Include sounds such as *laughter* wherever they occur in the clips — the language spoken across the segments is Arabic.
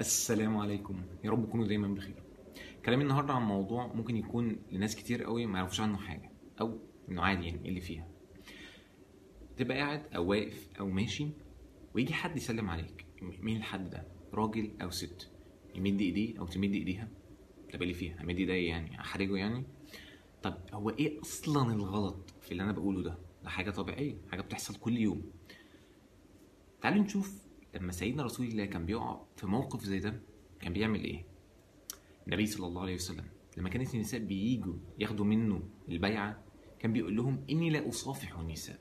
السلام عليكم. يا رب تكونوا دايما بخير. كلامي النهارده عن موضوع ممكن يكون لناس كتير قوي ما يعرفوش عنه حاجة أو إنه عادي يعني إيه اللي فيها؟ تبقى قاعد أو واقف أو ماشي ويجي حد يسلم عليك. مين الحد ده؟ راجل أو ست. يمد إيديه أو تمد إيديها؟ طب إيه اللي فيها؟ امد ايديا يعني أحرجه يعني؟ طب هو إيه أصلا الغلط في اللي أنا بقوله ده؟ ده حاجة طبيعية حاجة بتحصل كل يوم. تعالوا نشوف لما سيدنا رسول الله كان بيقع في موقف زي ده كان بيعمل إيه؟ النبي صلى الله عليه وسلم لما كانت النساء بييجوا ياخدوا منه البيعة كان بيقول لهم إني لا أصافح النساء.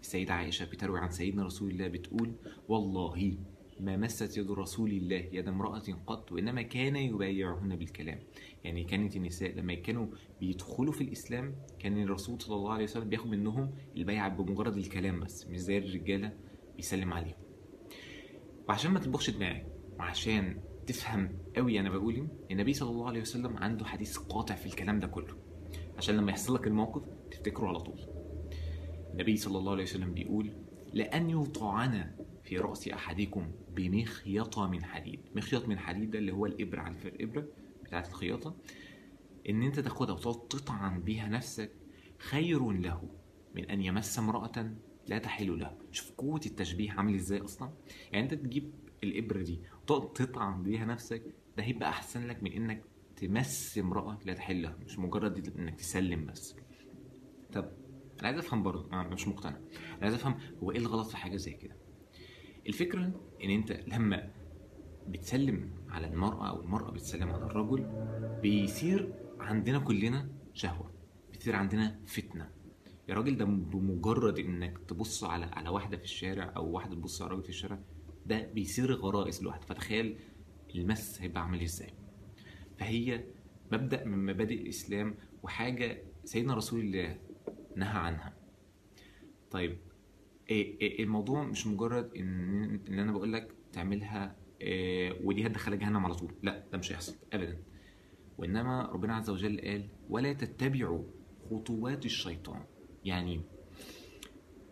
السيدة عائشة بتروي عن سيدنا رسول الله بتقول والله ما مست يد رسول الله يد امرأة قط وإنما كان يبايعهن بالكلام. يعني كانت النساء لما كانوا بيدخلوا في الإسلام كان الرسول صلى الله عليه وسلم بياخد منهم البيعة بمجرد الكلام بس مش زي الرجالة بيسلم عليهم. وعشان ما تطبخش دماغك وعشان تفهم قوي أنا بقول إيه النبي صلى الله عليه وسلم عنده حديث قاطع في الكلام ده كله. عشان لما يحصل لك الموقف تفتكره على طول. النبي صلى الله عليه وسلم بيقول لأن يطعن في رأس أحدكم بمخيطة من حديد. مخيط من حديد ده اللي هو الإبرة عارف الإبرة بتاعت الخياطة؟ إن أنت تاخدها وتقعد تطعن بيها نفسك خير له من أن يمس امرأة لا تحل له. شوف قوة التشبيه عامل إزاي أصلا؟ يعني أنت تجيب الإبرة دي وتقعد تطعن بيها نفسك ده هيبقى أحسن لك من إنك تمس امرأة لا تحل لها مش مجرد إنك تسلم بس. طب أنا عايز أفهم برضه أنا مش مقتنع. أنا عايز أفهم هو إيه الغلط في حاجة زي كده؟ الفكرة إن أنت لما بتسلم على المرأة أو المرأة بتسلم على الرجل بيصير عندنا كلنا شهوة بيصير عندنا فتنه يا راجل ده بمجرد إنك تبص على على واحدة في الشارع أو واحدة تبص على راجل في الشارع ده بيصير غرائز لوحده. فتخيل المس هيبقى عامل إزاي. فهي مبدأ من مبادئ الإسلام وحاجة سيدنا رسول الله نهى عنها. طيب إيه إيه الموضوع مش مجرد إن إن أنا بقول لك تعملها إيه ودي هتدخلك جهنم على طول. لا ده مش هيحصل ابدا. وإنما ربنا عز وجل قال ولا تتبعوا خطوات الشيطان. يعني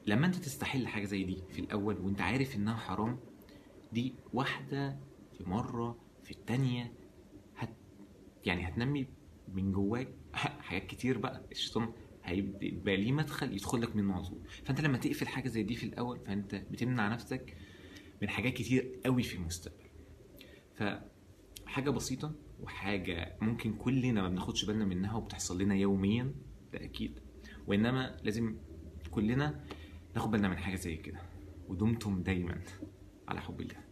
لما انت تستحل حاجة زي دي في الأول وانت عارف إنها حرام دي واحدة في مرة في التانية هت يعني هتنمي من جواك *laughs* حاجات كتير بقى. الشيطان هيبقى ليه مدخل يدخل لك منه على طول. فأنت لما تقفل حاجة زي دي في الأول فأنت بتمنع نفسك من حاجات كتير قوي في المستقبل. فحاجة بسيطة وحاجة ممكن كلنا ما بناخدش بالنا منها وبتحصل لنا يوميا ده أكيد. وإنما لازم كلنا ناخد بالنا من حاجة زي كده. ودمتم دايما على حب الله.